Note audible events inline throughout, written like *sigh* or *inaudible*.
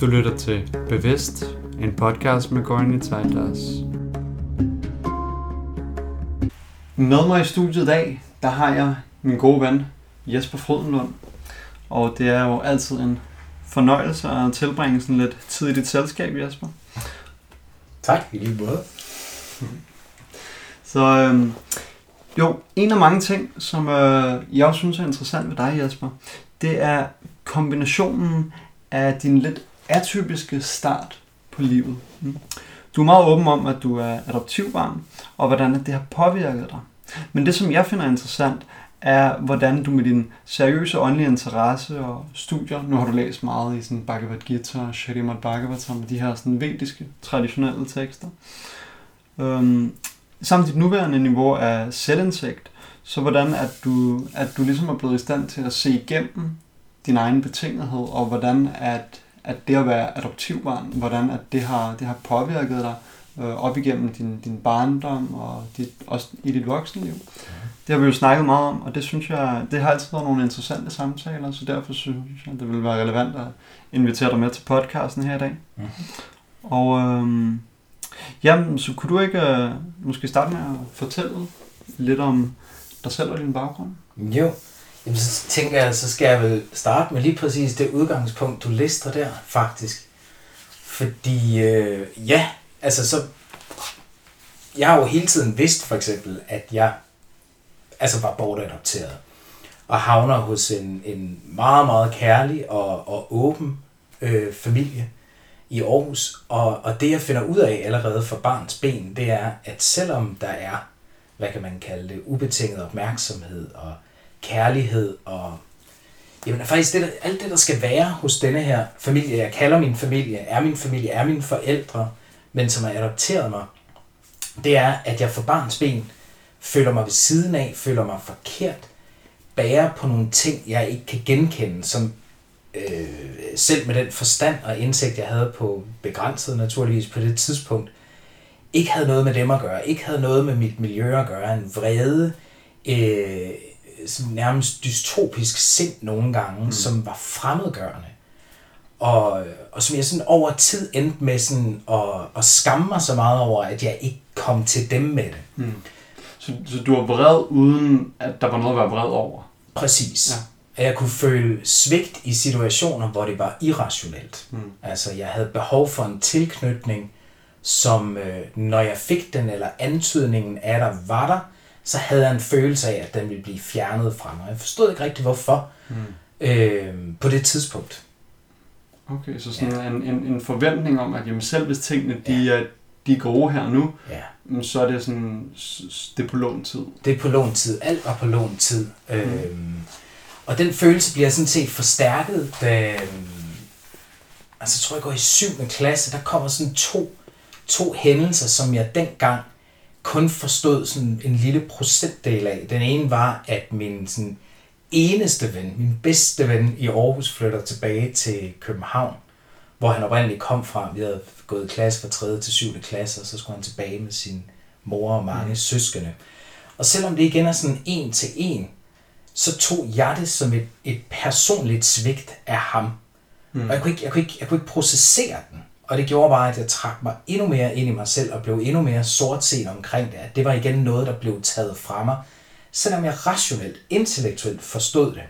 Du lytter til Bevidst, en podcast med Gorni Tejdas. Med mig i studiet i dag, der har jeg min gode ven Jesper Frydenlund. Og det er jo altid en fornøjelse at tilbringe sådan lidt tid i dit selskab, Jesper. Tak, i lige måde. Så øhm, jo, en af mange ting, som øh, jeg også synes er interessant ved dig, Jesper, det er kombinationen af din lidt atypiske start på livet. Du er meget åben om, at du er adoptivbarn, og hvordan det har påvirket dig. Men det, som jeg finder interessant, er, hvordan du med din seriøse åndelige interesse og studier, nu har du læst meget i sådan Bhagavad Gita og Shrimad Bhagavatam, de her sådan vediske, traditionelle tekster, øhm, samt dit nuværende niveau af selvindsigt, så hvordan at du, at du ligesom er blevet i stand til at se igennem din egen betingethed, og hvordan at, at det at være adoptivbarn, hvordan at det har, det har påvirket dig øh, op igennem din, din barndom og dit, også i dit voksenliv. Det har vi jo snakket meget om, og det synes jeg, det har altid været nogle interessante samtaler, så derfor synes jeg, det vil være relevant at invitere dig med til podcasten her i dag. Mhm. Og øhm, jamen, så kunne du ikke øh, måske starte med at fortælle lidt om dig selv og din baggrund? Jo, Jamen, så tænker jeg, så skal jeg vel starte med lige præcis det udgangspunkt, du lister der, faktisk. Fordi, øh, ja, altså så... Jeg har jo hele tiden vidst, for eksempel, at jeg altså var bortadopteret. Og havner hos en, en meget, meget kærlig og, og åben øh, familie i Aarhus. Og, og det, jeg finder ud af allerede fra barns ben, det er, at selvom der er, hvad kan man kalde det, ubetinget opmærksomhed og kærlighed og jamen faktisk det, der, alt det, der skal være hos denne her familie, jeg kalder min familie, er min familie, er mine forældre, men som har adopteret mig, det er, at jeg for barns ben føler mig ved siden af, føler mig forkert, bærer på nogle ting, jeg ikke kan genkende, som øh, selv med den forstand og indsigt, jeg havde på begrænset naturligvis på det tidspunkt, ikke havde noget med dem at gøre, ikke havde noget med mit miljø at gøre, en vrede, øh, sådan nærmest dystopisk sind nogle gange, mm. som var fremmedgørende. Og, og som jeg sådan over tid endte med sådan at, at skamme mig så meget over, at jeg ikke kom til dem med det. Mm. Så, så du var vred, uden at der var noget at være vred over? Præcis. Ja. At jeg kunne føle svigt i situationer, hvor det var irrationelt. Mm. Altså, jeg havde behov for en tilknytning, som øh, når jeg fik den, eller antydningen af der var der, så havde jeg en følelse af, at den ville blive fjernet fra mig. Jeg forstod ikke rigtig, hvorfor Mm. øh, på det tidspunkt. Okay, så sådan ja. en, en, en forventning om, at jamen, selv hvis tingene de er, de er gode her nu, Ja. så er det sådan, det er på lån tid. Det er på lån tid. Alt var på lån tid. Mm. Øhm, og den følelse bliver sådan set forstærket, da... øhm, Altså, jeg tror, jeg går i 7. klasse. Der kommer sådan to, to hændelser, som jeg dengang kun forstod sådan en lille procentdel af. Den ene var, at min sådan, eneste ven, min bedste ven i Aarhus, flytter tilbage til København, hvor han oprindeligt kom fra. Vi havde gået klasse fra 3. til 7. klasse, og så skulle han tilbage med sin mor og mange mm. søskende. Og selvom det igen er sådan en til en, så tog jeg det som et, et personligt svigt af ham. Mm. Og jeg kunne, ikke, jeg, kunne ikke, jeg kunne ikke processere den. Og det gjorde bare, at jeg trak mig endnu mere ind i mig selv, og blev endnu mere sortset omkring det. At det var igen noget, der blev taget fra mig, selvom jeg rationelt, intellektuelt forstod det.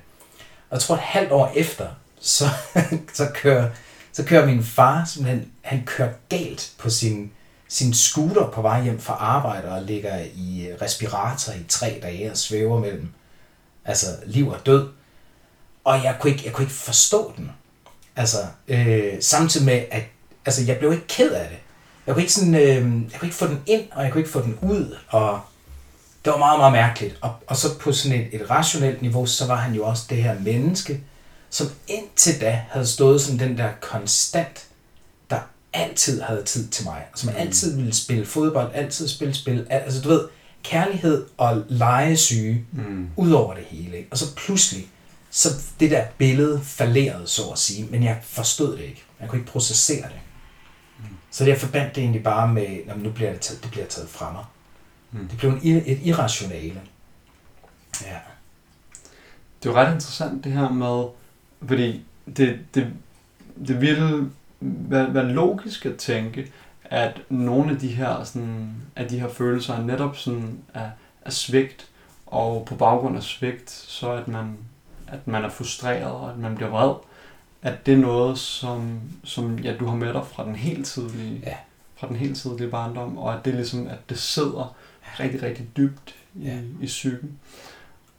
Og jeg tror, et halvt år efter, så, *laughs* så, kører, så kører min far, simpelthen, han kører galt på sin, sin scooter på vej hjem fra arbejde, og ligger i øh, respirator i tre dage og svæver mellem altså liv og død. Og jeg kunne ikke, jeg kunne ikke forstå den. Altså, øh, samtidig med, at altså, jeg blev ikke ked af det. Jeg kunne, ikke sådan, øh, jeg kunne ikke få den ind, og jeg kunne ikke få den ud, og det var meget, meget mærkeligt. Og, og så på sådan et, et rationelt niveau, så var han jo også det her menneske, som indtil da havde stået som den der konstant, der altid havde tid til mig, som altid ville spille fodbold, altid spille spil, al- altså du ved, kærlighed og legesyge, Mm. ud over det hele. Ikke? Og så pludselig, så det der billede falderede, så at sige, men jeg forstod det ikke. Jeg kunne ikke processere det. Så jeg forbandt det egentlig bare med, "Nå, men nu bliver det, taget, det bliver taget fra mig. Mm. Det blev en, et irrationale. Ja. Det er jo ret interessant det her med, fordi det, det, det vilde være, være logisk at tænke, at nogle af de her, sådan, af de her følelser er netop sådan af, af svigt, og på baggrund af svigt, så at man, at man er frustreret, og at man bliver vred, at det er noget, som, som ja, du har med dig fra den helt tidlige, Ja. fra den helt tidlige barndom, og at det ligesom, at det sidder rigtig, rigtig dybt i, Ja. i psyken.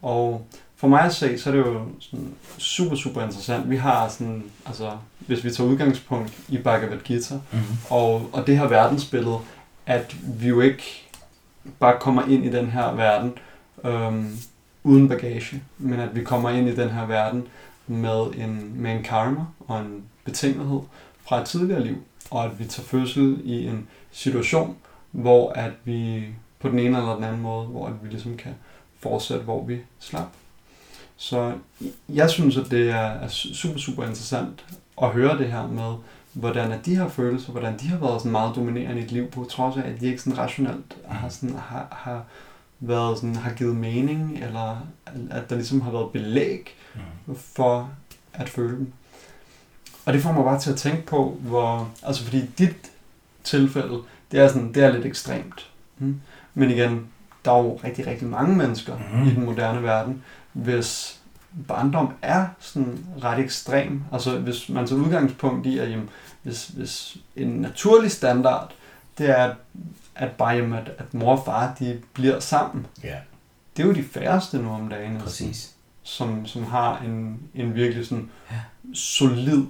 Og for mig at se, så er det jo sådan super, super interessant. Vi har sådan, altså, hvis vi tager udgangspunkt i Bhagavad Gita, Mm-hmm. og, og det her verdensbillede, at vi jo ikke bare kommer ind i den her verden øhm, uden bagage, men at vi kommer ind i den her verden med en, med en karma og en betingethed fra et tidligere liv, og at vi tager fødsel i en situation, hvor at vi på den ene eller den anden måde, hvor at vi ligesom kan fortsætte, hvor vi slap. Så jeg synes, at det er super, super interessant at høre det her med, hvordan er de her følelser, hvordan de har været sådan meget dominerende i et liv, på trods af, at de ikke sådan rationelt har, sådan, har, har, været sådan, har givet mening, eller at der ligesom har været belæg Mm. for at føle dem. Og det får mig bare til at tænke på, hvor, altså fordi dit tilfælde, det er, sådan, det er lidt ekstremt. Mm. Men igen, der er jo rigtig, rigtig mange mennesker mm. i den moderne verden, hvis barndom er sådan ret ekstrem. Altså hvis man tager udgangspunkt i, at jamen, hvis, hvis en naturlig standard, det er, at, at bare jamen, at, at mor og far, de bliver sammen. Ja, Det er jo de færreste nu om dagen, altså, præcis. som, som har en, en virkelig sådan Ja. solid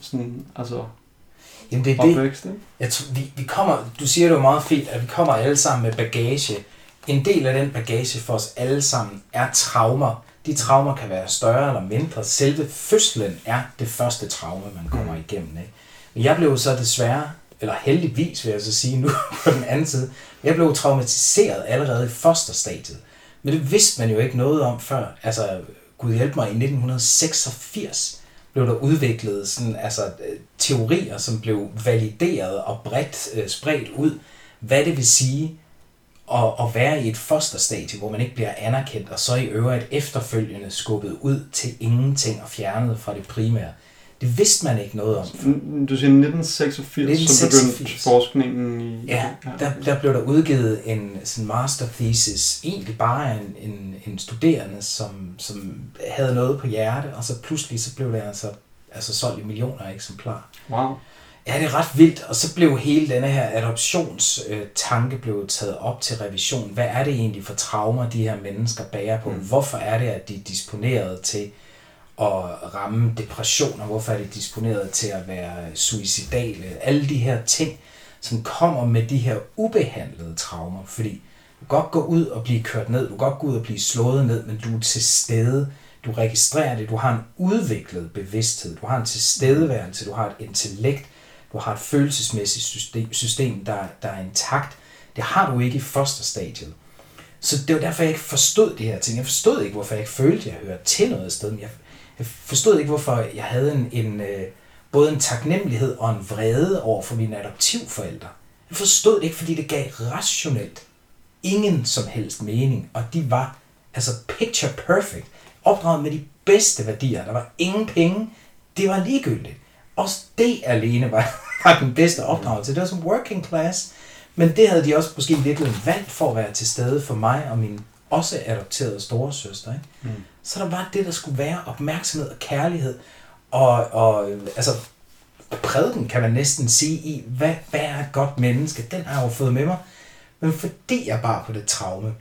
sådan, altså, Jamen det er det, opvækst. Ikke? Jeg tror, vi, vi kommer, du siger det jo meget fint, at vi kommer alle sammen med bagage. En del af den bagage for os alle sammen er traumer. De traumer kan være større eller mindre. Selve fødslen er det første traume, man kommer Mm. igennem. Ikke? Men jeg blev så desværre, eller heldigvis vil jeg så sige nu *laughs* på den anden side, jeg blev traumatiseret allerede i fosterstadiet. Men det vidste man jo ikke noget om før. Altså, Gud hjælp mig, i 1986 blev der udviklet sådan, altså, øh, teorier, som blev valideret og bredt øh, spredt ud, hvad det vil sige at, at være i et fosterstadie, hvor man ikke bliver anerkendt, og så i øvrigt efterfølgende skubbet ud til ingenting og fjernet fra det primære. Det vidste man ikke noget om. Du siger 1986, så begyndte 1986. forskningen i... Ja, der, der blev der udgivet en sådan master thesis, egentlig bare en, en, en studerende, som, som havde noget på hjerte, og så pludselig så blev det altså, altså solgt i millioner af eksemplarer. Wow. Ja, det er ret vildt, og så blev hele denne her adoptionstanke blev taget op til revision. Hvad er det egentlig for traumer, de her mennesker bærer på? Mm. Hvorfor er det, at de er disponeret til at ramme depressioner? Hvorfor er de disponeret til at være suicidale? Alle de her ting, som kommer med de her ubehandlede traumer. Fordi du kan godt gå ud og blive kørt ned, du kan godt gå ud og blive slået ned, men du er til stede. Du registrerer det, du har en udviklet bevidsthed, du har en tilstedeværelse, du har et intellekt, du har et følelsesmæssigt system, system der, der er intakt. Det har du ikke i fosterstadiet. Så det var derfor, jeg ikke forstod de her ting. Jeg forstod ikke, hvorfor jeg ikke følte, at jeg hørte til noget sted. Men jeg, jeg forstod ikke, hvorfor jeg havde en, en øh, både en taknemmelighed og en vrede over for mine adoptivforældre. Jeg forstod det ikke, fordi det gav rationelt ingen som helst mening. Og de var altså picture perfect. Opdraget med de bedste værdier. Der var ingen penge. Det var ligegyldigt. Også det alene var, *laughs* var den bedste opdragelse. Det var som working class. Men det havde de også måske lidt valgt for at være til stede for mig og min også adopterede storesøster. Ikke? Mm. Så der var det, der skulle være opmærksomhed og kærlighed. Og, og altså, prædiken kan man næsten sige i, hvad, hvad er et godt menneske? Den har jeg jo fået med mig. Men fordi jeg bare på det traume,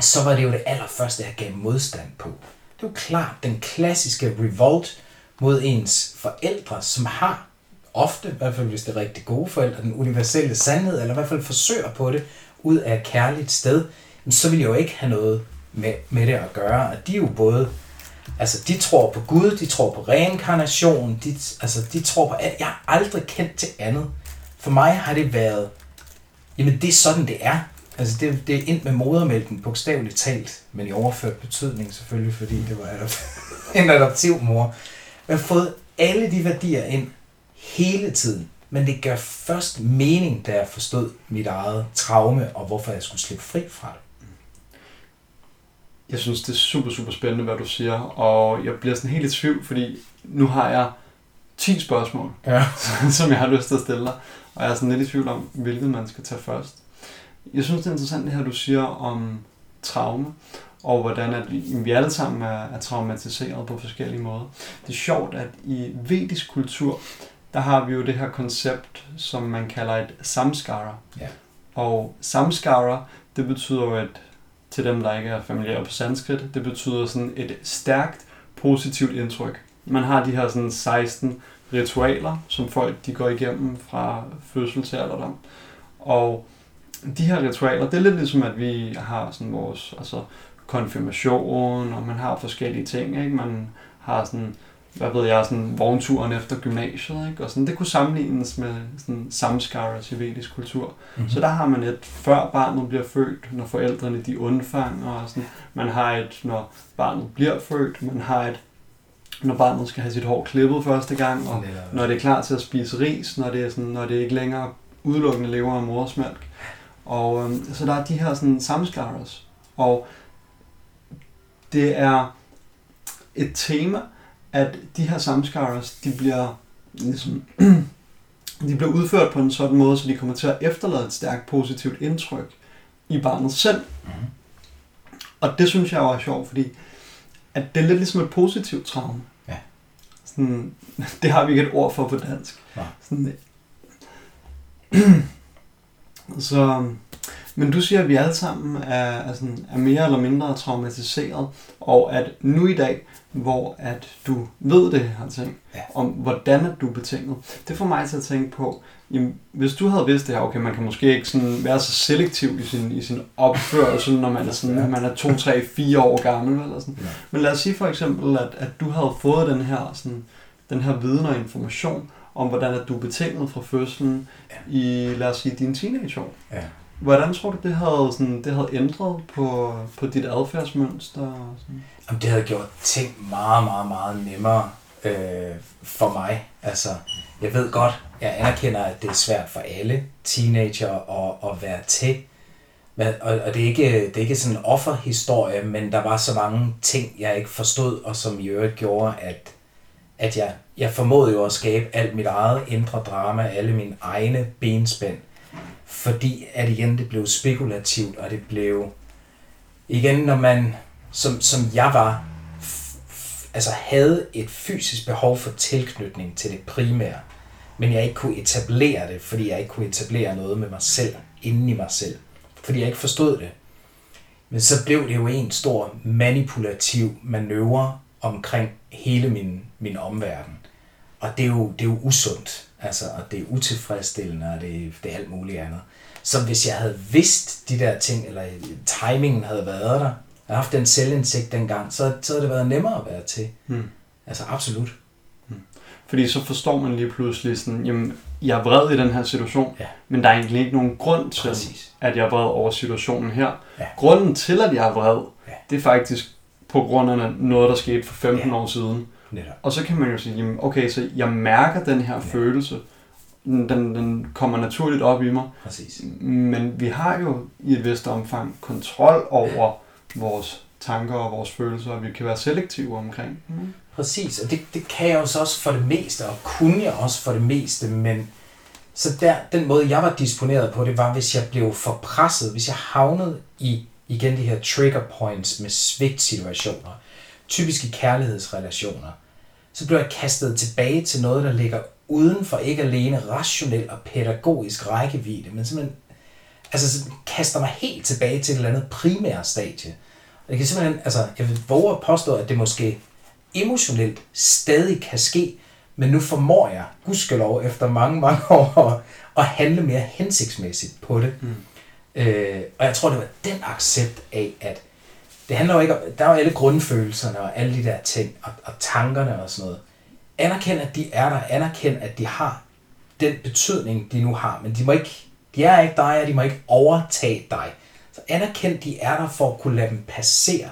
så var det jo det allerførste, jeg gav modstand på. Det er jo klart den klassiske revolt mod ens forældre, som har ofte, i hvert fald hvis det er rigtig gode forældre, den universelle sandhed, eller i hvert fald forsøger på det, ud af et kærligt sted, så vil jeg jo ikke have noget med, med det at gøre. Og de er jo både, altså de tror på Gud, de tror på reinkarnation, de, altså de tror på alt. Jeg har aldrig kendt til andet. For mig har det været, jamen det er sådan det er. Altså det, det er ind med modermælken, bogstaveligt talt, men i overført betydning selvfølgelig, fordi det var adop- *laughs* en adoptiv mor. Jeg har fået alle de værdier ind hele tiden, men det gør først mening, da jeg forstod mit eget traume, og hvorfor jeg skulle slippe fri fra det. Jeg synes, det er super, super spændende, hvad du siger, og jeg bliver sådan helt i tvivl, fordi nu har jeg 10 spørgsmål, Ja. *laughs* som jeg har lyst til at stille dig. Og jeg er sådan lidt i tvivl om, hvilket man skal tage først. Jeg synes, det er interessant det her, du siger om traume, og hvordan at vi, alle sammen er, er traumatiseret på forskellige måder. Det er sjovt, at i vedisk kultur, der har vi jo det her koncept, som man kalder et samskara. Ja. Og samskara, det betyder jo et, til dem, der ikke er familiære på sanskrit, det betyder sådan et stærkt, positivt indtryk. Man har de her sådan 16 ritualer, som folk de går igennem fra fødsel til alderdom. Og de her ritualer, det er lidt ligesom, at vi har sådan vores altså konfirmation, og man har forskellige ting, ikke? Man har sådan, hvad ved jeg, sådan vognturen efter gymnasiet, ikke? Og sådan, det kunne sammenlignes med sådan samskaras i vedisk kultur. Mm-hmm. Så der har man et før barnet bliver født, når forældrene de undfanger og sådan. Man har et, når barnet bliver født. Man har et, når barnet skal have sit hår klippet første gang, og når det er klar til at spise ris, når det, er sådan, når det ikke længere udelukkende lever af modersmælk. Og øhm, så der er de her sådan samskaras. Og det er et tema, at de her samskaras, de bliver ligesom, *clears throat* de bliver udført på en sådan måde, så de kommer til at efterlade et stærkt positivt indtryk i barnet selv. Mm-hmm. Og det synes jeg er sjovt, fordi at det er lidt ligesom et positivt traume. Ja. Sådan, *laughs* det har vi ikke et ord for på dansk. Nej. Sådan, *clears throat* så, men du siger, at vi alle sammen er, er, sådan, er mere eller mindre traumatiseret, og at nu i dag, hvor at du ved det her ting, Ja. om hvordan at du er betinget, det får mig til at tænke på, jamen, hvis du havde vidst det her, okay, man kan måske ikke sådan være så selektiv i sin, i sin opførsel, når man er, sådan, Ja. man er 2, 3, 4 år gammel, eller sådan. Ja. Men lad os sige for eksempel, at, at du havde fået den her, sådan, den her viden og information om, hvordan at du er betinget fra fødslen Ja. i, lad os sige, dine teenageår. Ja. Hvordan tror du, det havde, sådan, det havde ændret på, på dit adfærdsmønster? og Sådan? Jamen, det havde gjort ting meget, meget, meget nemmere øh, for mig. Altså, jeg ved godt, jeg anerkender, at det er svært for alle teenager at, at være til. Men, og, og det, er ikke, det er ikke sådan en offerhistorie, men der var så mange ting, jeg ikke forstod, og som i øvrigt gjorde, at, at jeg, jeg formåede jo at skabe alt mit eget indre drama, alle mine egne benspænd. Fordi at igen, det blev spekulativt, og det blev... Igen, når man, som, som jeg var, f- f- altså havde et fysisk behov for tilknytning til det primære, men jeg ikke kunne etablere det, fordi jeg ikke kunne etablere noget med mig selv, inden i mig selv, fordi jeg ikke forstod det. Men så blev det jo en stor manipulativ manøvre omkring hele min, min omverden. Og det er jo, det er jo usundt, altså, og det er utilfredsstillende, og det, det er alt muligt andet. Så hvis jeg havde vidst de der ting, eller timingen havde været der, havde haft den selvindsigt dengang, så, så havde det været nemmere at være til. Hmm. Altså absolut. Fordi så forstår man lige pludselig sådan, jamen, jeg er vred i den her situation, Ja. men der er egentlig ikke nogen grund til, Præcis. at jeg er vred over situationen her. Ja. Grunden til, at jeg er vred, Ja. det er faktisk på grund af noget, der skete for 15 Ja. år siden. Netop. Og så kan man jo sige, jamen, okay, så jeg mærker den her Ja. følelse. Den, den kommer naturligt op i mig. Præcis. Men vi har jo i et vist omfang kontrol over vores tanker og vores følelser, og vi kan være selektive omkring. Mm. Præcis, og det, det kan jeg jo så også for det meste, og kunne jeg også for det meste, men så der, den måde, jeg var disponeret på, det var, hvis jeg blev for presset, hvis jeg havnede i, igen de her trigger points med svigtsituationer, typisk i kærlighedsrelationer, så blev jeg kastet tilbage til noget, der ligger uden for ikke alene rationel og pædagogisk rækkevidde, men simpelthen altså, sådan kaster mig helt tilbage til et eller andet primært stadie. Og det kan simpelthen, altså, jeg vil våge at påstå, at det måske emotionelt stadig kan ske, men nu formår jeg, gudskelov, efter mange, mange *laughs* år, at, at handle mere hensigtsmæssigt på det. Mm. Øh, og jeg tror, det var den accept af, at det handler jo ikke om, der er jo alle grundfølelserne og alle de der ting, og, og tankerne og sådan noget. Anerkend, at de er der. Anerkend, at de har den betydning, de nu har. Men de må ikke, de er ikke dig, og de må ikke overtage dig. Så anerkend, de er der for at kunne lade dem passere.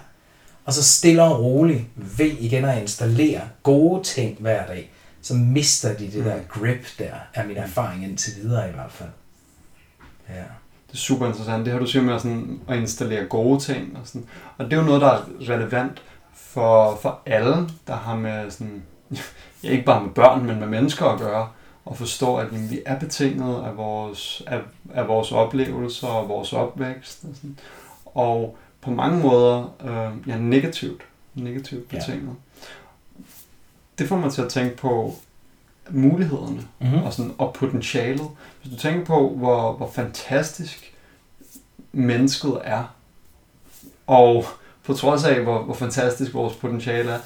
Og så stille og roligt ved igen at installere gode ting hver dag. Så mister de det der grip der, er min erfaring indtil videre i hvert fald. Ja. Det er super interessant. Det her, du siger med at, sådan, at installere gode ting. Og, sådan. og det er jo noget, der er relevant for, for alle, der har med sådan, *laughs* ja, ikke bare med børn, men med mennesker at gøre, og forstå, at vi er betinget af vores, af, af vores oplevelser og vores opvækst. Og, sådan. og på mange måder øh, ja, negativt, negativt betinget. Ja. Det får mig til at tænke på mulighederne Mm-hmm. og, sådan, og potentialet. Hvis du tænker på, hvor, hvor fantastisk mennesket er, og på trods af, hvor, hvor fantastisk vores potentiale er,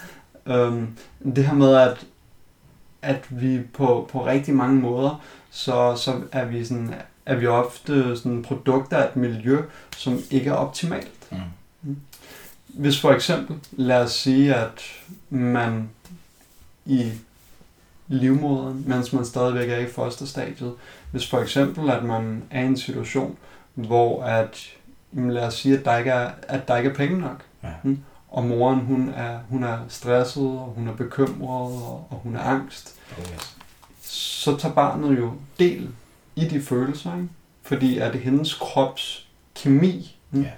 øhm, det her med, at, at vi på, på rigtig mange måder, så, så er vi sådan, er vi ofte sådan produkter af et miljø, som ikke er optimalt. Mm. Hvis for eksempel, lad os sige, at man i livmoderen, mens man stadigvæk er i fosterstadiet, hvis for eksempel, at man er i en situation, hvor at, lad os sige, at der ikke er, at der ikke er penge nok, Ja. Mm. Og moren hun er, hun er stresset, og hun er bekymret, og, og hun er angst, Oh, yes. så tager barnet jo del i de følelser, ikke? fordi at det hendes krops kemi, Ja.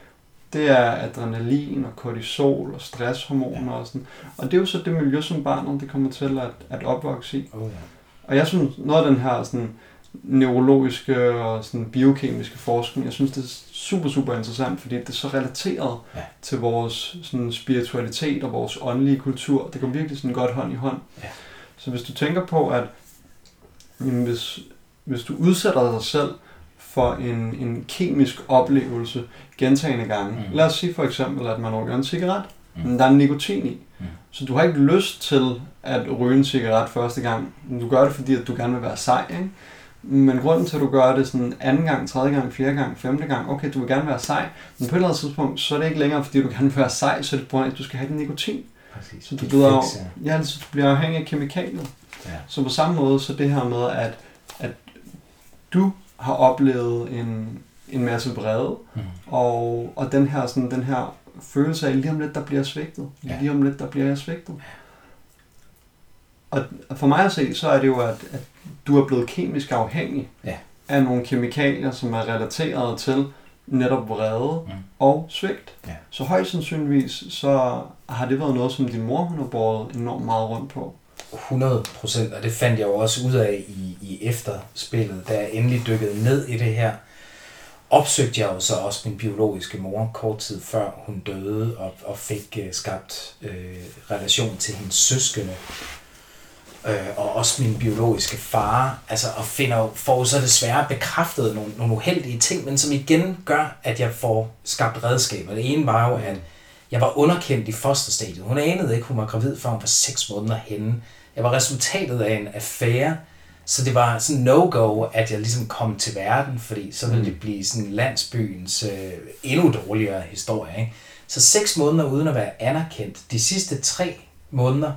det er adrenalin og kortisol og stresshormoner Ja. og sådan. Og det er jo så det miljø, som barnet det kommer til at, at opvokse i. Oh, ja. Og jeg synes, noget af den her sådan, neurologiske og sådan, biokemiske forskning, jeg synes, det er super, super interessant, fordi det er så relateret Ja. til vores sådan, spiritualitet og vores åndelige kultur. Det går virkelig sådan godt hånd i hånd. Ja. Så hvis du tænker på, at jamen, hvis, hvis du udsætter dig selv for en, en kemisk oplevelse gentagende gange. Mm. Lad os sige for eksempel, at man ryger en cigaret, Mm. mm. men der er nikotin i. Mm. Så du har ikke lyst til at ryge en cigaret første gang. Men Du gør det, fordi at du gerne vil være sej, ikke? Men grunden til, at du gør det sådan anden gang, tredje gang, fjerde gang, femte gang, okay, du vil gerne være sej, men på et eller andet tidspunkt, så er det ikke længere, fordi du gerne vil være sej, så er det på af, at du skal have den nikotin. Præcis. Så du, bliver, fix, ja. ja, så du bliver afhængig af kemikalier. Ja. Så på samme måde, så det her med, at, at du har oplevet en, en masse vrede, Mm. og, og den her, sådan, den her følelse af, lige om lidt, der bliver svigtet. Ja. Ja. Lige om lidt, der bliver jeg svigtet. Og for mig at se, så er det jo, at, at du er blevet kemisk afhængig Ja. af nogle kemikalier, som er relateret til netop vrede Mm. og svigt. Ja. Så højst sandsynligvis, så har det været noget, som din mor hun har båret enormt meget rundt på. 100 procent, og det fandt jeg jo også ud af i, i efterspillet, da jeg endelig dykkede ned i det her. Opsøgte jeg jo så også min biologiske mor kort tid før hun døde, og, og fik uh, skabt uh, relation til hendes søskende, uh, og også min biologiske far, altså, og finder får så desværre bekræftet nogle, nogle uheldige ting, men som igen gør, at jeg får skabt redskaber. Det ene var jo, at jeg var underkendt i fosterstadiet. Hun anede ikke, hun var gravid, før hun var 6 måneder henne. Jeg var resultatet af en affære, så det var sådan no-go, at jeg ligesom kom til verden, fordi så ville Mm. det blive sådan landsbyens øh, endnu dårligere historie. Ikke? Så seks måneder uden at være anerkendt. De sidste tre måneder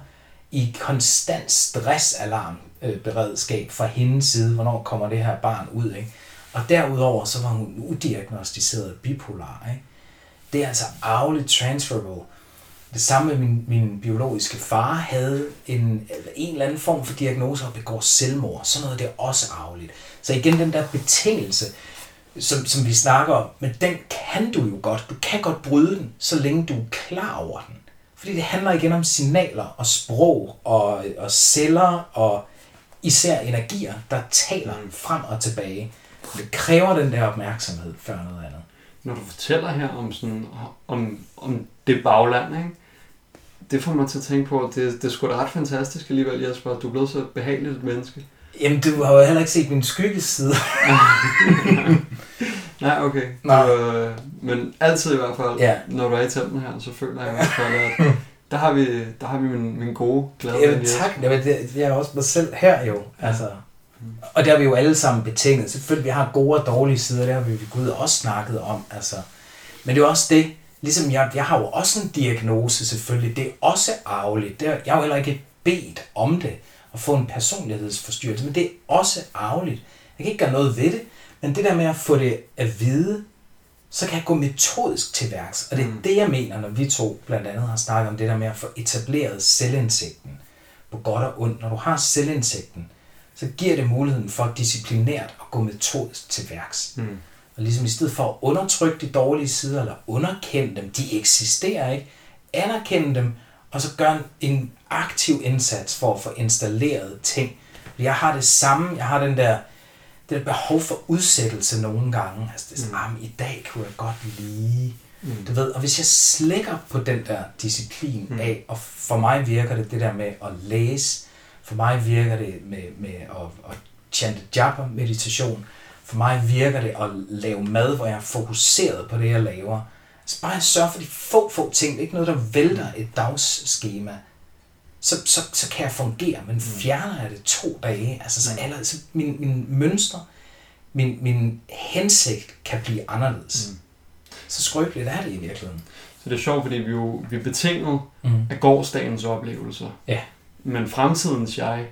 i konstant stressalarm beredskab fra hendes side. Hvornår kommer det her barn ud? Ikke? Og derudover så var hun udiagnostiseret bipolar. Ikke? Det er altså arveligt transferable. Det samme med min, min biologiske far havde en, en eller anden form for diagnose og begår selvmord. Sådan noget det er også arveligt. Så igen den der betingelse, som, som vi snakker om, men den kan du jo godt. Du kan godt bryde den, så længe du er klar over den. Fordi det handler igen om signaler og sprog og, og celler og især energier, der taler frem og tilbage. Det kræver den der opmærksomhed før noget andet. Når du fortæller her om, sådan, om, om det bagland, ikke? det får mig til at tænke på, at det, det er sgu da ret fantastisk alligevel, Jesper, du er blevet så behageligt et menneske. Jamen, du har jo heller ikke set min skyggeside. *laughs* *laughs* Nej, okay. Nej. Du, øh, men altid i hvert fald, Ja. når du er i telten her, så føler jeg i hvert fald, at *laughs* der har vi, der har vi min, min gode, ven Jesper. tak. Jamen, det, jeg er også mig selv her jo. Altså. Og det har vi jo alle sammen betinget. Selvfølgelig, vi har gode og dårlige sider, det har vi Gud også snakket om. Altså. Men det er jo også det, ligesom jeg, jeg har jo også en diagnose selvfølgelig, det er også arveligt. Det er, jeg har jo heller ikke bedt om det, at få en personlighedsforstyrrelse, men det er også arveligt. Jeg kan ikke gøre noget ved det, men det der med at få det at vide, så kan jeg gå metodisk til værks. Og det er Mm. det, jeg mener, når vi to blandt andet har snakket om det der med at få etableret selvindsigten på godt og ondt. Når du har selvindsigten, så giver det muligheden for disciplinært at gå metodisk til værks. Mm. Og ligesom i stedet for at undertrykke de dårlige sider, eller underkende dem, de eksisterer ikke, anerkende dem, og så gøre en, aktiv indsats for at få installeret ting. Jeg har det samme, jeg har den der, det der behov for udsættelse nogle gange. Altså det er sådan, mm. ah, i dag kunne jeg godt lige, mm. du ved, og hvis jeg slækker på den der disciplin mm. af, og for mig virker det det der med at læse, for mig virker det med, med at, at chante japa meditation, for mig virker det at lave mad, hvor jeg er fokuseret på det, jeg laver. Altså bare sørge for de få, få ting, ikke noget, der vælter et dagsskema, så, så, så kan jeg fungere, men fjerner jeg det to dage, altså så, eller, så min, min mønstre, min, min hensigt kan blive anderledes. Mm. Så skrøbeligt er det i virkeligheden. Så det er sjovt, fordi vi jo vi er betinget mm. af gårdsdagens oplevelser. Ja. Men fremtidens jeg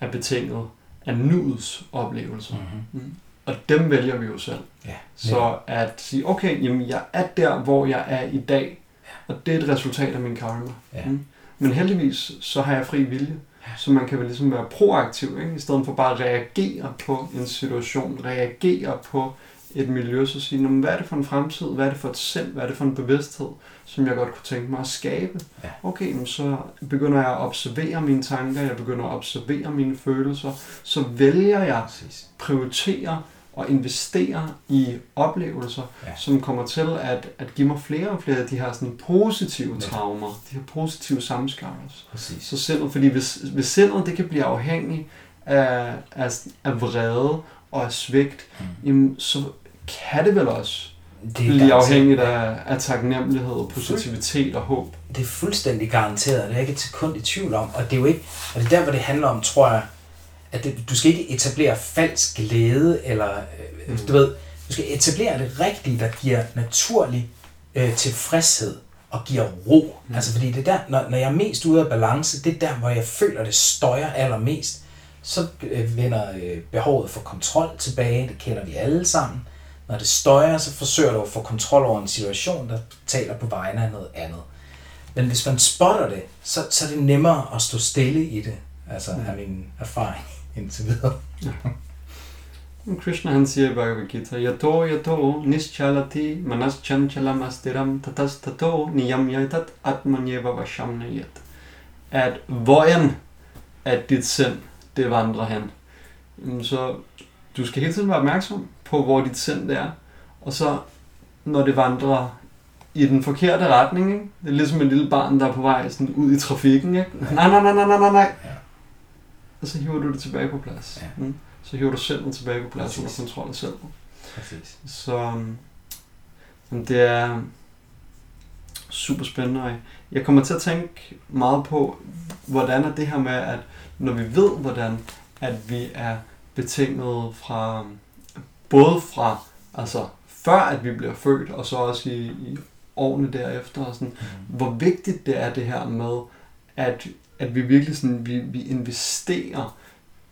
er betinget af nuets oplevelser. Mm-hmm. Mm. Og dem vælger vi jo selv. Ja. Så at sige, okay, jamen jeg er der, hvor jeg er i dag, og det er et resultat af min karma. Ja. Mm. Men heldigvis, så har jeg fri vilje. Så man kan vel ligesom være proaktiv, ikke? i stedet for bare at reagere på en situation, reagere på et miljø, så sige, "Nå, men hvad er det for en fremtid, hvad er det for et sind, hvad er det for en bevidsthed, som jeg godt kunne tænke mig at skabe. Ja. Okay, så begynder jeg at observere mine tanker, jeg begynder at observere mine følelser, så vælger jeg Præcis. Og investere i oplevelser, Ja. som kommer til at, at give mig flere og flere af de her sådan positive Ja. traumer, de her positive. Præcis. Så sindet, fordi hvis, hvis sindet det kan blive afhængig af, af, af vrede og af svigt, Mm. jamen, så kan det vel også Det blive afhængigt af, af taknemmelighed, positivitet og håb. Det er fuldstændig garanteret, det er ikke et sekund i tvivl om. Og det er jo ikke, og det er der, hvor det handler om, tror jeg, at det, du skal ikke etablere falsk glæde, eller øh, Mm. du ved, du skal etablere det rigtige, der giver naturlig øh, tilfredshed og giver ro. Mm. Altså fordi det er der, når, når jeg er mest ude af balance, det er der, hvor jeg føler, det støjer allermest. Så øh, vender øh, behovet for kontrol tilbage, det kender vi alle sammen. Når det støjer, så forsøger du at få kontrol over en situation, der taler på vegne af noget andet. Men hvis man spotter det, så, så er det nemmere at stå stille i det. Altså Mm. af min erfaring indtil videre. Krishna han siger i Bhagavad Gita, Yato yato nischalati manas chanchalam astiram tatas tato niyam yatat atmanyeva vasham nayat. At hvorend at dit sind, det vandrer hen. Så du skal hele tiden være opmærksom på, hvor dit sind er. Og så, når det vandrer i den forkerte retning, ikke? det er ligesom et lille barn, der er på vej sådan ud i trafikken. Ikke? *laughs* Nej, nej, nej, nej, nej, nej, nej. Ja. Og så hiver du det tilbage på plads. Ja. Mm. Så hiver du sindet tilbage på plads under Præcis. kontrol af selv. Præcis. Så øhm, jamen, det er super spændende. Jeg kommer til at tænke meget på, hvordan er det her med, at når vi ved, hvordan at vi er betinget fra, både fra, altså før at vi bliver født, og så også i, i årene derefter, og sådan, Mm. hvor vigtigt det er det her med, at, at vi virkelig sådan, vi, vi investerer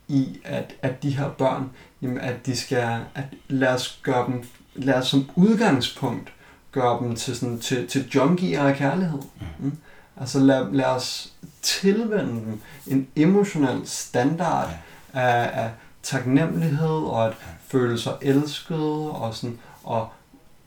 i, at, at de her børn, jamen, at de skal, at lad os gøre dem, lad os som udgangspunkt gøre dem til, sådan, til, til junkier af kærlighed. Mm. Altså lad, lad os tilvende dem en emotionel standard Ja. af, af taknemmelighed og at føle sig elsket og sådan, og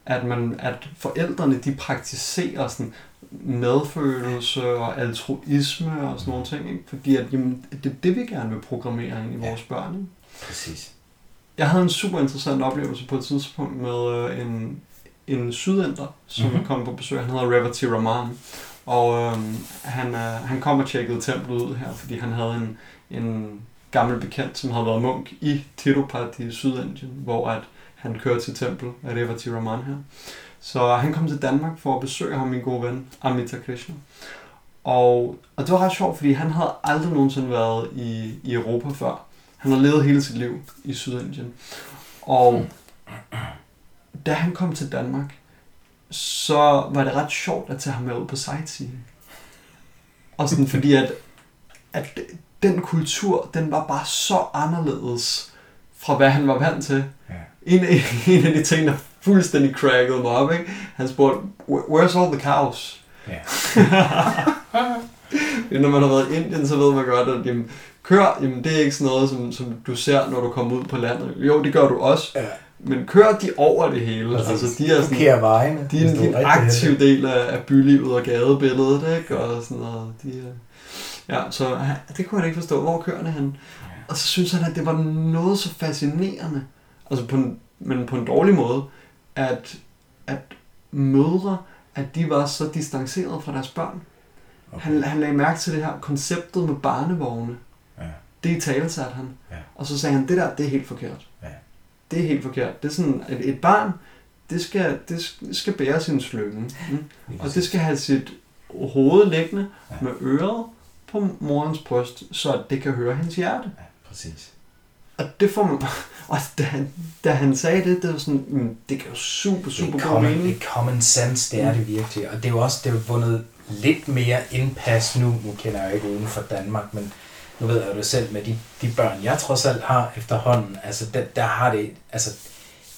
at, man, at forældrene de praktiserer sådan medfølelse og altruisme og sådan nogle ting, ikke? fordi at, jamen, det er det, vi gerne vil programmere ind i Ja. vores børn. Ikke? Præcis. Jeg havde en super interessant oplevelse på et tidspunkt med øh, en, en sydænder, som Mhm. mm-hmm. kom på besøg. Han hedder Revati Raman. Og øhm, han, øh, han kom og tjekkede templet ud her, fordi han havde en, en gammel bekendt, som havde været munk i Tirupati i Sydindien, hvor at han kørte til tempel af Revati Raman her. Så han kom til Danmark for at besøge ham, min gode ven, Amita Krishna. Og, og det var ret sjovt, fordi han havde aldrig nogensinde været i, i Europa før. Han har levet hele sit liv i Sydindien. Og da han kom til Danmark, så var det ret sjovt at tage ham med ud på sightseeing. Og sådan fordi, at, at den kultur, den var bare så anderledes fra hvad han var vant til. Ja. En, en af de ting, der fuldstændig crackede mig op, ikke? han spurgte, "Where- where's all the cows? Ja. *laughs* Når man har været i Indien, så ved man godt, at jamen, kør, jamen, det er ikke sådan noget, som, som du ser, når du kommer ud på landet. Jo, det gør du også. Ja. Men kør de over det hele. Præcis. Altså, de er sådan, vejene. de er de er en aktiv del af, af bylivet og gadebilledet, ikke? Og sådan noget. De er, Ja, så det kunne han ikke forstå. Hvor kører han? Og så synes han, at det var noget så fascinerende, altså på en, men på en dårlig måde, at, at mødre, at de var så distancerede fra deres børn. Okay. Han, han lagde mærke til det her konceptet med barnevogne. Ja. Det i tale satte han. Ja. Og så sagde han, det der, det er helt forkert. Ja. Det er helt forkert. Det er sådan, at et barn, det skal, det skal bære sin slynge. Mm? Og det skal have sit hoved liggende Ja. med øret på morens bryst, så det kan høre hendes hjerte. Ja, præcis. Og det får man... Og da han, da han sagde det, det var sådan, mm, det kan jo super, Det super er, god common, mening. det er common sense, det er det virkelig. Og det er jo også det er jo vundet lidt mere indpas nu. Nu kender jeg jo ikke uden for Danmark, men nu ved jeg jo det selv med de, de børn, jeg trods alt har efterhånden. Altså, der, der har det... Altså,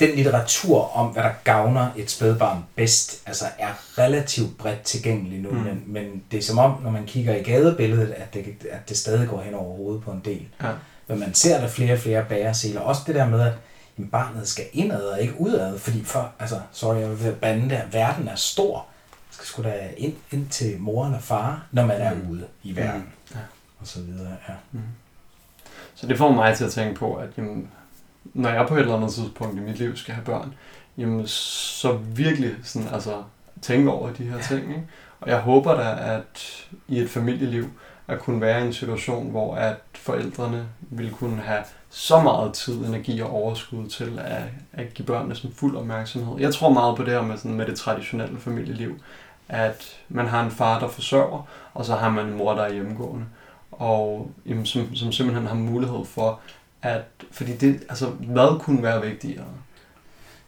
den litteratur om, hvad der gavner et spædbarn bedst, altså er relativt bredt tilgængelig nu, Mm. mm. men, men det er som om, når man kigger i gadebilledet, at det, at det stadig går hen over hovedet på en del. Ja. Men man ser der flere og flere bæreseler. Også det der med, at jamen, barnet skal indad og ikke udad, fordi for, altså, sorry, jeg vil bande der, verden er stor. Man skal sgu da ind, ind til mor eller far, når man er Mm. ude i verden. Ja. Og så videre, ja. Så det får mig til at tænke på, at jamen, når jeg på et eller andet tidspunkt i mit liv skal have børn, jamen, så virkelig sådan, altså, tænke over de her ting. Ikke? Og jeg håber da, at i et familieliv, at kunne være i en situation, hvor at forældrene vil kunne have så meget tid, energi og overskud til at, at give børnene sådan fuld opmærksomhed. Jeg tror meget på det her med, sådan, med det traditionelle familieliv, at man har en far, der forsørger, og så har man en mor, der er hjemmegående og jamen, som, som simpelthen har mulighed for at, fordi det, altså, hvad kunne være vigtigere,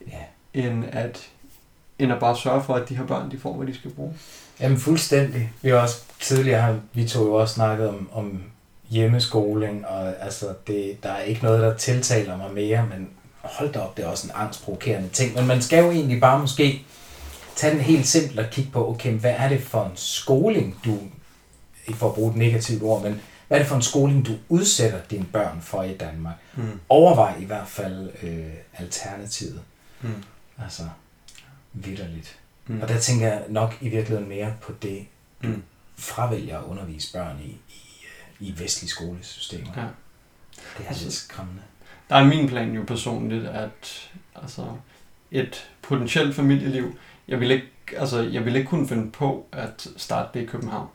ja. end at, end at bare sørge for, at de her børn, de får, hvad de skal bruge. Jamen fuldstændig. Vi har også tidligere, har vi to jo også snakket om, om hjemmeskoling, og altså, det, der er ikke noget, der tiltaler mig mere, men hold da op, det er også en angstprovokerende ting. Men man skal jo egentlig bare måske tage den helt simpelt og kigge på, okay, hvad er det for en skoling, du, ikke for at bruge et negativt ord, men hvad er det for en skoling, du udsætter dine børn for i Danmark? Mm. Overvej i hvert fald øh, alternativet. Mm. Altså, vidderligt. Mm. Og der tænker jeg nok i virkeligheden mere på det, du Mm. Fravælger at undervise børn i, i, øh, i vestlige skolesystemer. Ja. Det er Altså- lidt skræmmende. Der er min plan jo personligt, at altså, et potentielt familieliv, jeg vil ikke, altså, jeg vil ikke kunne finde på at starte det i København.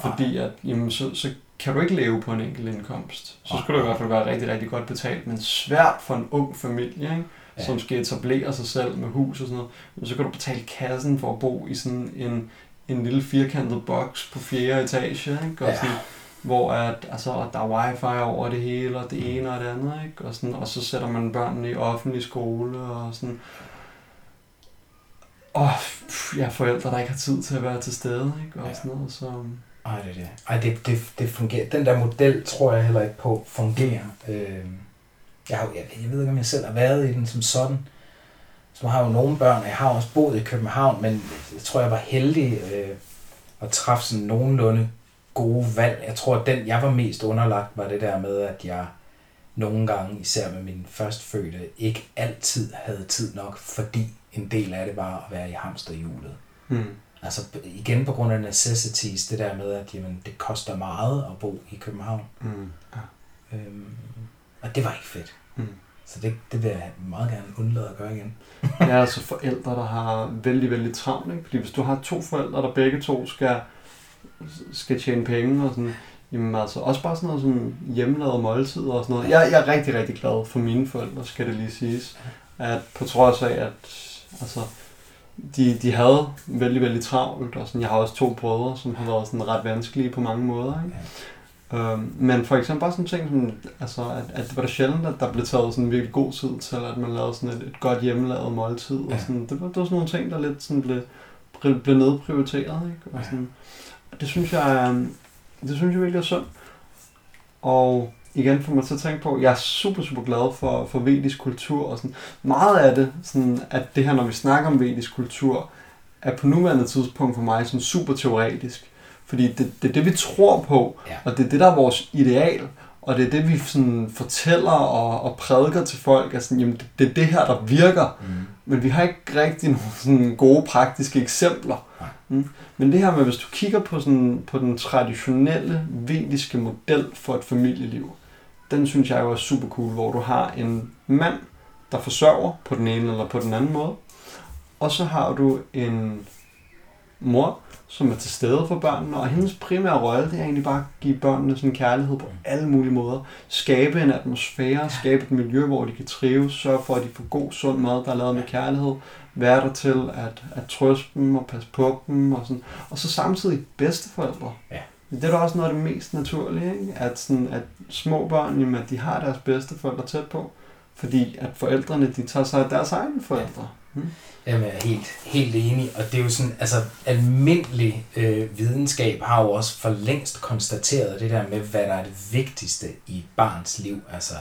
Fordi at, jamen, så, så kan du ikke leve på en enkelt indkomst. Så skulle det i hvert fald være rigtig, rigtig godt betalt, men svært for en ung familie, ikke? Ja. som skal etablere sig selv med hus og sådan noget. Så kan du betale kassen for at bo i sådan en, en lille firkantet boks på fjerde etage, ikke? Og Ja. sådan, hvor at, altså, der er wifi over det hele, og det ene og det andet, ikke? Og, sådan, og så sætter man børnene i offentlig skole, og sådan... Og pff, ja, forældre, der ikke har tid til at være til stede, ikke? Og Ja. sådan noget, så... Ej, det er det. Ej, det, det, det fungerer. Den der model tror jeg heller ikke på fungerer. Øh, jeg, jeg, jeg ved ikke, om jeg selv har været i den som sådan. Så har jo nogle børn, og jeg har også boet i København, men jeg tror, jeg var heldig øh, at træffe sådan nogenlunde gode valg. Jeg tror, at den, jeg var mest underlagt, var det der med, at jeg nogle gange, især med min førstfødte, ikke altid havde tid nok, fordi en del af det var at være i hamsterhjulet. Hmm. Altså igen på grund af necessities, det der med, at jamen, det koster meget at bo i København. Hmm. Ja. Øhm, og det var ikke fedt. Hmm. Så det, det vil jeg meget gerne undlade at gøre igen. *laughs* Er altså forældre, der har vældig, vældig travlt. Ikke? Fordi hvis du har to forældre, der begge to skal, skal tjene penge og sådan, jamen altså også bare sådan noget som hjemmelavede måltider og sådan noget. Jeg, jeg er rigtig, rigtig glad for mine forældre, skal det lige siges. At på trods af, at altså, de, de havde vældig, vældig travlt, og sådan, jeg har også to brødre, som har været sådan ret vanskelige på mange måder. Ikke? Øhm, men for eksempel bare sådan ting som, altså, at, at det var da sjældent, at der blev taget sådan virkelig god tid til, at man lavede sådan et, et godt hjemmelavet måltid. Og Ja. sådan, det, var, det var sådan nogle ting, der lidt sådan blev, blev, nedprioriteret. Ikke? Og sådan, og det synes jeg, er- det synes jeg virkelig er synd. Og igen får mig til at tænke på, jeg er super, super glad for, for vedisk kultur. Og sådan, meget af det, sådan, at det her, når vi snakker om vedisk kultur, er på nuværende tidspunkt for mig sådan super teoretisk. Fordi det, det er det, vi tror på, Ja. og det er det, der er vores ideal. Og det er det, vi sådan fortæller og, og prædiker til folk, at sådan, jamen, det, det er det her, der virker. Mm. Men vi har ikke rigtig nogle sådan gode praktiske eksempler. Nej. Mm. Men det her med, hvis du kigger på, sådan, på den traditionelle vediske model for et familieliv, den synes jeg jo er super cool, hvor du har en mand, der forsørger på den ene eller på den anden måde, og så har du en mor, som er til stede for børnene, og hendes primære rolle, det er egentlig bare at give børnene sådan kærlighed på alle mulige måder. Skabe en atmosfære, skabe et miljø, hvor de kan trives, sørge for, at de får god, sund mad, der er lavet med kærlighed, være der til at, at trøste dem og passe på dem, og, sådan. og så samtidig bedsteforældre. Ja. Det er da også noget af det mest naturlige, ikke? At, sådan, at små børn, jamen, at de har deres bedsteforældre tæt på, fordi at forældrene, de tager sig af deres egne forældre. Hmm. Jamen, jeg er helt, helt enig, og det er jo sådan, altså almindelig øh, videnskab har jo også for længst konstateret det der med, hvad der er det vigtigste i et barns liv. Altså,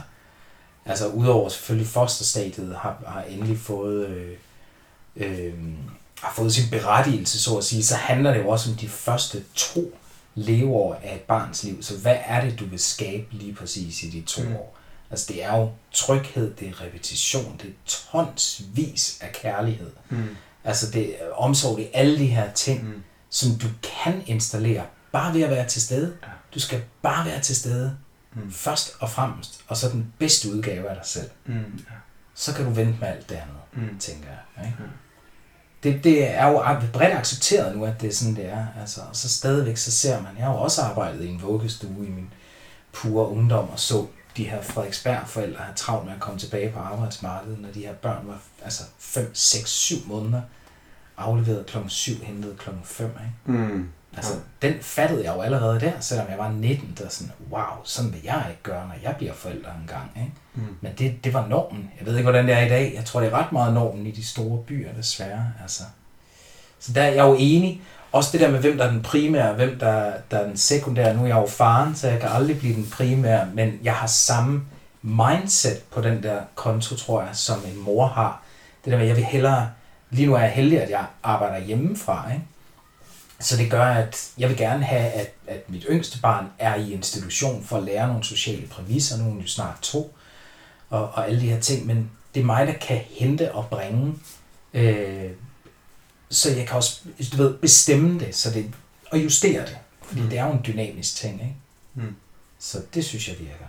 altså udover selvfølgelig fosterstadiet har, har endelig fået, øh, øh, har fået sin berettigelse, så at sige, så handler det jo også om de første to leveår af et barns liv. Så hvad er det, du vil skabe lige præcis i de to mm. år? Altså det er jo tryghed, det er repetition, det er tonsvis af kærlighed. Mm. Altså det er omsorg, det er alle de her ting, mm. som du kan installere bare ved at være til stede. Ja. Du skal bare være til stede, Mm. først og fremmest, og så den bedste udgave af dig selv. Mm. Ja. Så kan du vente med alt det andet, Mm. tænker jeg. Ikke? Ja. Det, det er jo bredt accepteret nu, at det er sådan, det er. Altså, og så stadigvæk, så ser man, jeg har jo også arbejdet i en vuggestue i min pure ungdom, og så de her Frederiksberg-forældre have travlt med at komme tilbage på arbejdsmarkedet, når de her børn var altså 5, 6, 7 måneder, afleveret klokken 7, hentet klokken 5. Ikke? Mm. Altså, den fattede jeg jo allerede der, selvom jeg var 19, der sådan, wow, sådan vil jeg ikke gøre, når jeg bliver forælder en gang. Ikke? Mm. Men det, det var normen. Jeg ved ikke, hvordan det er i dag. Jeg tror, det er ret meget normen i de store byer, desværre. Altså. Så der er jeg jo enig. Også det der med, hvem der er den primære, hvem der, der er den sekundære. Nu er jeg jo faren, så jeg kan aldrig blive den primære, men jeg har samme mindset på den der konto, tror jeg, som en mor har. Det der med, at jeg vil hellere... Lige nu er jeg heldig, at jeg arbejder hjemmefra, ikke? Så det gør, at jeg vil gerne have, at, at mit yngste barn er i institution for at lære nogle sociale præmisser. Nu er hun jo snart to, og, og alle de her ting. Men det er mig, der kan hente og bringe. Øh, så jeg kan også du ved, bestemme det, så det, og justere det. Fordi Mm. det er jo en dynamisk ting, ikke? Mm. Så det synes jeg virker.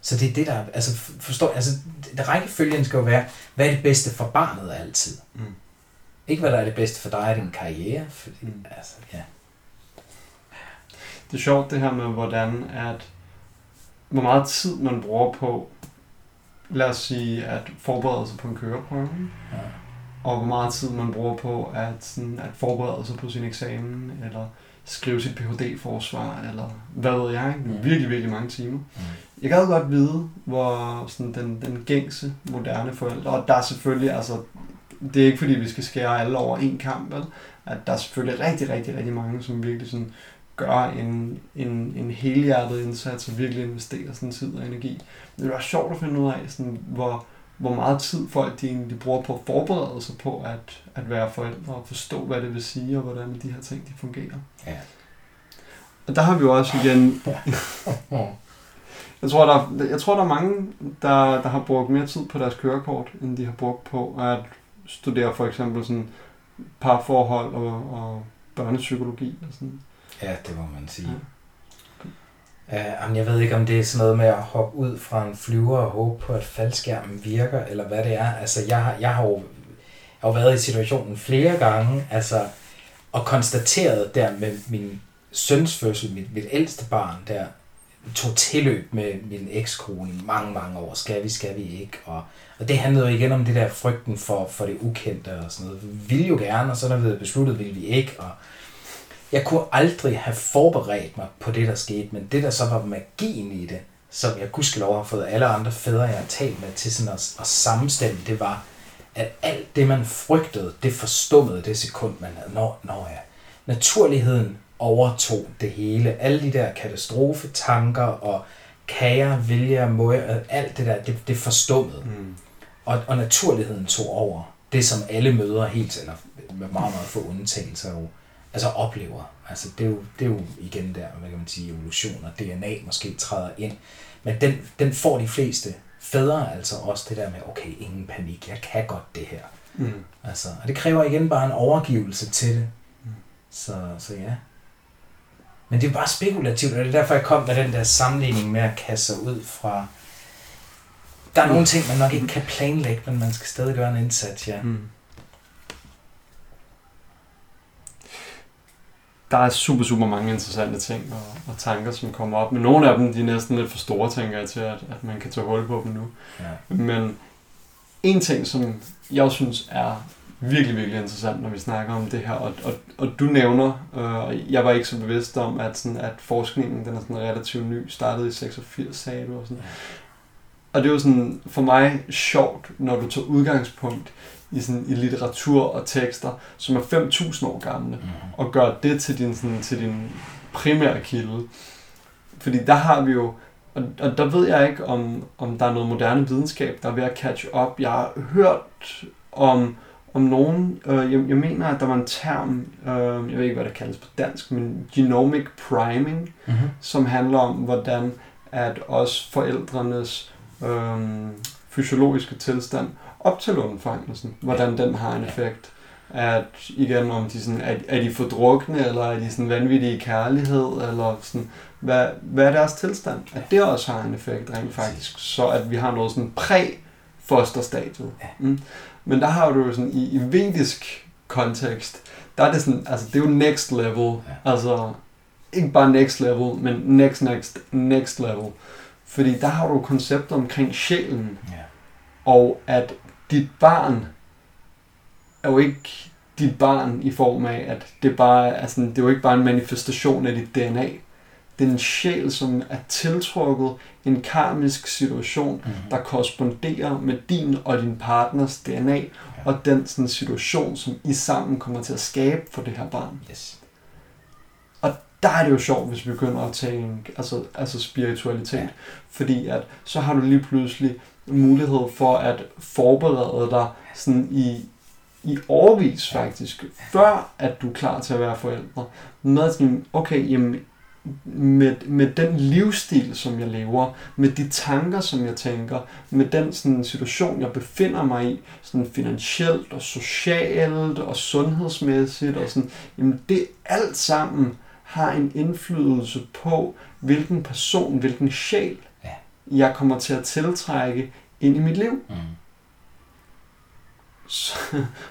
Så det er det, der... Altså, forstår, altså, det, rækkefølgen skal jo være, hvad er det bedste for barnet altid? Mm. Ikke hvad der er det bedste for dig og din karriere. Fordi, Mm. mm. altså, ja. Det er sjovt det her med, hvordan at, hvor meget tid man bruger på, lad os sige, at forberede sig på en køreprøve, ja. Og hvor meget tid man bruger på at, sådan, at forberede sig på sin eksamen, eller skrive sit Ph.D.-forsvar, eller hvad ved jeg, ikke? Virkelig, virkelig mange timer. Mm. Jeg gad godt vide, hvor sådan, den, den gængse, moderne forældre, og der er selvfølgelig, altså, det er ikke fordi, vi skal skære alle over en kamp, vel? at der er selvfølgelig rigtig, rigtig, rigtig mange, som virkelig sådan, gør en, en, en helhjertet indsats og virkelig investerer sådan tid og energi. Det er sjovt at finde ud af, sådan, hvor, hvor meget tid folk de egentlig bruger på at forberede sig på at, at være forældre og forstå, hvad det vil sige og hvordan de her ting de fungerer. Ja. Og der har vi jo også igen *laughs* jeg tror, der, er- jeg tror, der er mange, der, der har brugt mere tid på deres kørekort, end de har brugt på at studere for eksempel sådan parforhold og, og børnepsykologi. Og sådan. Ja, det må man sige. Ja. Uh, jeg ved ikke, om det er sådan noget med at hoppe ud fra en flyver og håbe på, at faldskærmen virker, eller hvad det er. Altså, jeg, har- jeg har jo, jeg har været i situationen flere gange, altså, og konstateret der med min søns fødsel, mit, mit ældste barn der, tog tilløb med min ekskone i mange, mange år. Skal vi, skal vi ikke? Og, og det handlede jo igen om det der frygten for, for det ukendte og sådan noget. Vi ville jo gerne, og så når vi havde besluttet, ville vi ikke. Og jeg kunne aldrig have forberedt mig på det, der skete, men det, der så var magien i det, som jeg gudskelov har fået alle andre fædre, jeg har talt med til sådan at, at sammenstemme, det var, at alt det, man frygtede, det forstummede det sekund, man havde. Nå, nå ja. Naturligheden overtog det hele. Alle de der katastrofetanker og kager, vilje og alt det der, det, det forstummede. Mm. Og, og naturligheden tog over. Det, som alle møder helt, eller med meget, meget få undtagelser, jo, altså oplever. Altså, det, er jo, det er jo igen der, hvad kan man sige, evolution og DNA måske træder ind. Men den, den får de fleste fædre altså også det der med, okay, ingen panik, jeg kan godt det her. Mm. Altså, og det kræver igen bare en overgivelse til det. Så, så ja. Men det er bare spekulativt, og det er derfor, jeg kom med den der sammenligning med at kaste sig ud fra... Der er nogle ting, man nok ikke kan planlægge, men man skal stadig gøre en indsats, ja. Mm. Der er super, super mange interessante ting og, og tanker, som kommer op. Men nogle af dem, de er næsten lidt for store, tænker jeg, til at, at man kan tage hul på dem nu. ja. Men en ting, som jeg synes er virkelig, virkelig interessant, når vi snakker om det her, og, og, og du nævner, øh, jeg var ikke så bevidst om, at, sådan, at forskningen den er sådan relativt ny, startede i 86, sagde du, og sådan. Og det er jo sådan for mig sjovt, når du tager udgangspunkt i, sådan, i litteratur og tekster, som er 5.000 år gamle, Mm. og gør det til din, sådan, til din primære kilde. Fordi der har vi jo, og, og der ved jeg ikke, om, om der er noget moderne videnskab, der er ved at catch up. Jeg har hørt om, om nogen, øh, jeg, jeg mener, at der var en term, øh, jeg ved ikke, hvad det kaldes på dansk, men genomic priming, Mm-hmm. som handler om, hvordan at også forældrenes øh, fysiologiske tilstand op til lungefangtelsen, hvordan den har en effekt. At igen, om de sådan, er, er de fordrukne, eller er de sådan vanvittige i kærlighed, eller sådan, hvad, hvad er deres tilstand? At det også har en effekt rent faktisk, så at vi har noget sådan præ-fosterstadiet. Mm. Men der har du jo sådan, i, i vedisk kontekst, der er det sådan, altså det er jo next level, altså ikke bare next level, men next, next, next level. Fordi der har du koncepter omkring sjælen, Ja. og at dit barn er jo ikke dit barn i form af, at det bare er sådan, det er jo ikke bare en manifestation af dit DNA. Det er en sjæl, som er tiltrukket en karmisk situation, Mm-hmm. der korresponderer med din og din partners DNA, ja. og den sådan, situation, som I sammen kommer til at skabe for det her barn. Yes. Der er det jo sjovt, hvis vi begynder at tænke altså, altså spiritualitet, ja. fordi at så har du lige pludselig mulighed for at forberede dig sådan i, i overvis faktisk, før at du er klar til at være forældre. Med sådan, okay, jamen, med, med den livsstil, som jeg lever, med de tanker, som jeg tænker, med den sådan, situation, jeg befinder mig i, sådan finansielt og socialt og sundhedsmæssigt, og sådan, jamen det alt sammen har en indflydelse på, hvilken person, hvilken sjæl, jeg kommer til at tiltrække ind i mit liv. Mm. Så,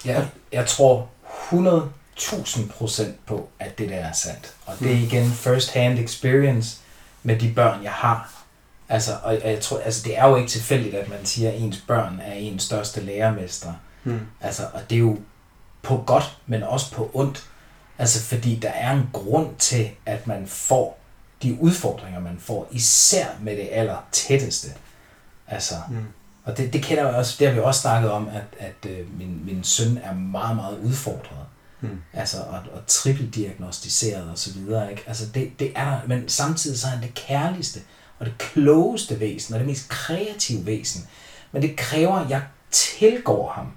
Jeg, jeg tror 100.000 procent på, at det der er sandt. Og det er Mm. igen first hand experience med de børn, jeg har. Altså, og jeg tror, altså, det er jo ikke tilfældigt, at man siger, at ens børn er ens største lærermester. hmm. Altså, og det er jo på godt, men også på ondt. Altså, fordi der er en grund til, at man får de udfordringer, man får, især med det aller tætteste. Altså, Hmm. og det, det kender jeg også, det har vi også snakket om, at, at øh, min, min søn er meget, meget udfordret. Hmm. Altså, og, og trippeldiagnostiseret og så videre, ikke? Altså, det, det er der, men samtidig så er han det kærligste og det klogeste væsen og det mest kreative væsen. Men det kræver, at jeg tilgår ham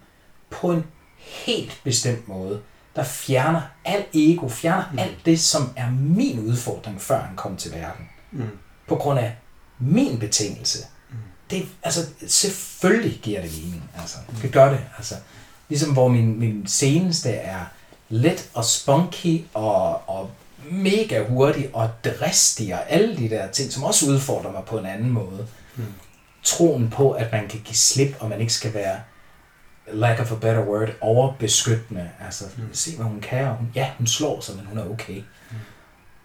på en helt bestemt måde, der fjerner alt ego, fjerner Mm. alt det, som er min udfordring, før han kom til verden. Hmm. På grund af min betingelse. Mm. Det, altså, selvfølgelig giver det mening. Altså, det gør det. Altså, ligesom hvor min, min seneste er let og spunky og, og mega hurtig og dristig og alle de der ting, som også udfordrer mig på en anden måde. Mm. Troen på, at man kan give slip, og man ikke skal være lack of a better word, overbeskyttende. Altså, Mm. se hvad hun kan, og hun, ja, hun slår sig, men hun er okay.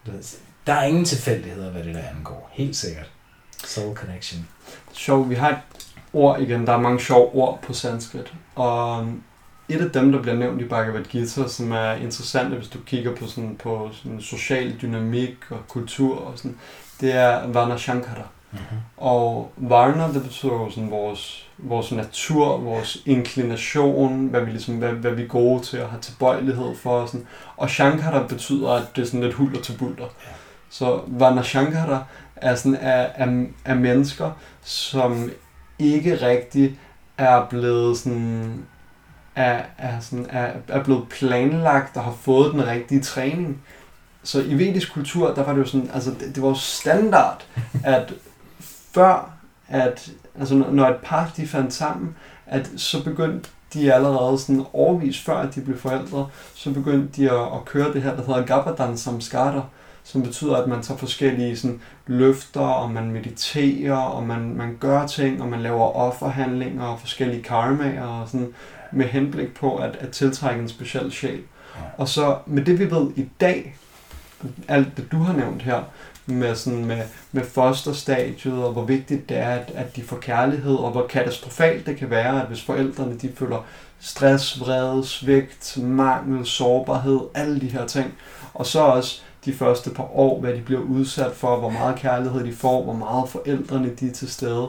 Ved, Der er ingen tilfældigheder, hvad det der angår. Helt sikkert. Soul connection. Sjov, vi har et ord igen, der er mange sjove ord på sanskrit, og et af dem, der bliver nævnt i Bhagavad Gita, som er interessant, hvis du kigger på sådan, på sådan social dynamik og kultur og sådan, det er Varna Shankara. Mm-hmm. Og Varna, det betyder jo sådan vores, vores natur, vores inklination, hvad vi, ligesom, hvad, hvad vi er gode til at have tilbøjelighed for. Og, sådan. og Shankara betyder, at det er sådan lidt hulter til bulter. Ja. Så Varna Shankara er, sådan, er, er, er mennesker, som ikke rigtig er blevet sådan er, er, sådan, er, er blevet planlagt og har fået den rigtige træning. Så i vedisk kultur, der var det jo sådan, altså det, det var jo standard, at før at, altså når et par de fandt sammen, at så begyndte de er allerede sådan overvis før, at de blev forældre, så begyndte de at, at køre det her, der hedder Gabadan Samskata, som betyder, at man tager forskellige sådan, løfter, og man mediterer, og man, man gør ting, og man laver offerhandlinger og forskellige karmaer, og sådan, med henblik på at, at tiltrække en speciel sjæl. Og så med det, vi ved i dag, alt det, du har nævnt her, med, sådan, med, med fosterstadiet, og hvor vigtigt det er, at, at de får kærlighed, og hvor katastrofalt det kan være, at hvis forældrene de føler stress, vrede, svigt, mangel, sårbarhed, alle de her ting. Og så også de første par år, hvad de bliver udsat for, hvor meget kærlighed de får, hvor meget forældrene de er til stede.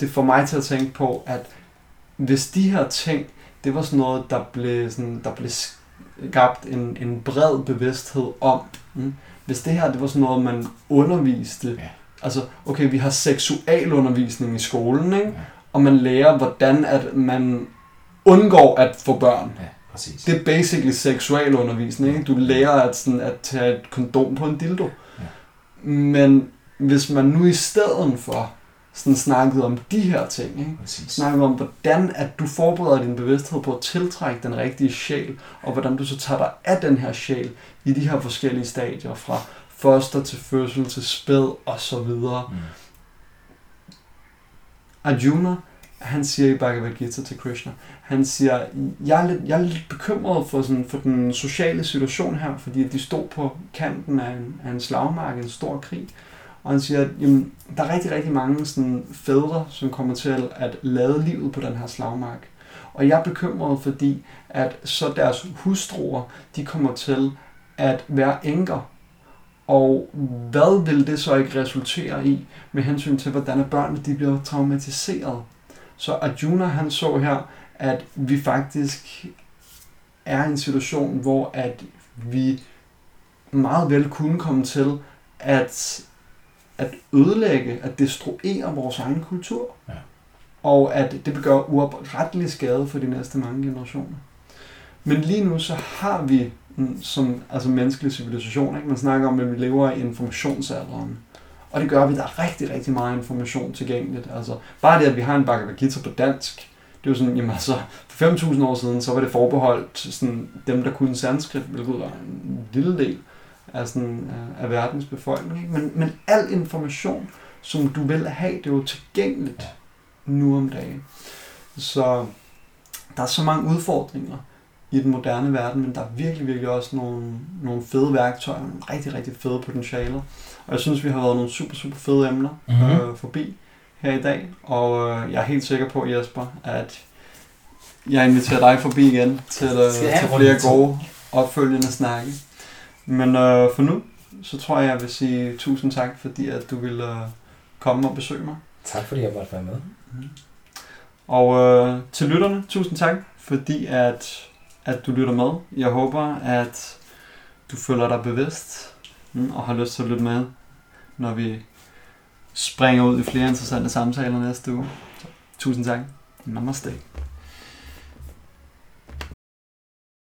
Det får mig til at tænke på, at hvis de her ting, det var sådan noget, der blev, sådan, der blev skabt en, en bred bevidsthed om. Mm. Hvis det her, det var sådan noget, man underviste, ja. altså, okay, vi har seksualundervisning i skolen, ikke? Ja. og man lærer, hvordan at man undgår at få børn. Ja, præcis. Det er basically seksualundervisning. Ikke? Du lærer at, sådan, at tage et kondom på en dildo. Ja. Men hvis man nu i stedet for sådan snakket om de her ting. Ikke? Snakket om, hvordan at du forbereder din bevidsthed på at tiltrække den rigtige sjæl, og hvordan du så tager dig af den her sjæl i de her forskellige stadier, fra foster til fødsel til spæd og så videre. Mm. Arjuna, han siger i Bhagavad Gita til Krishna, han siger, jeg er lidt, jeg er lidt bekymret for, sådan, for den sociale situation her, fordi de stod på kanten af en, af en slagmark, en stor krig, og han siger, at jamen, der er rigtig, rigtig mange sådan, fædre, som kommer til at lade livet på den her slagmark. Og jeg er bekymret, fordi at så deres hustruer, de kommer til at være enker. Og hvad vil det så ikke resultere i med hensyn til, hvordan børnene de bliver traumatiseret? Så Arjuna han så her, at vi faktisk er i en situation, hvor at vi meget vel kunne komme til at at ødelægge, at destruere vores egen kultur. Ja. Og at det vil gøre uoprettelig skade for de næste mange generationer. Men lige nu så har vi som altså menneskelig civilisation, ikke? man snakker om, at vi lever i informationsalderen. Og det gør vi, der er rigtig, rigtig meget information tilgængeligt. Altså, bare det, at vi har en Bhagavad Gita på dansk, det er jo sådan, jamen altså, for 5.000 år siden, så var det forbeholdt sådan, dem, der kunne sanskrit, hvilket var en lille del af, sådan, af verdens befolkning. Ikke? Men, men al information, som du vil have, det er jo tilgængeligt nu om dagen. Så der er så mange udfordringer i den moderne verden, men der er virkelig, virkelig også nogle, nogle fede værktøjer, nogle rigtig, rigtig fede potentialer. Og jeg synes, vi har været nogle super, super fede emner mm-hmm. øh, forbi her i dag, og øh, jeg er helt sikker på, Jesper, at jeg inviterer dig forbi igen til, øh, til flere gode opfølgende snakke. Men øh, for nu, så tror jeg, jeg vil sige tusind tak, fordi at du ville øh, komme og besøge mig. Tak fordi jeg måtte være med. Mm. Og øh, til lytterne, tusind tak, fordi at, at du lytter med. Jeg håber, at du føler dig bevidst mm, og har lyst til at lytte med, når vi springer ud i flere interessante samtaler næste uge. Så, tusind tak. Namaste.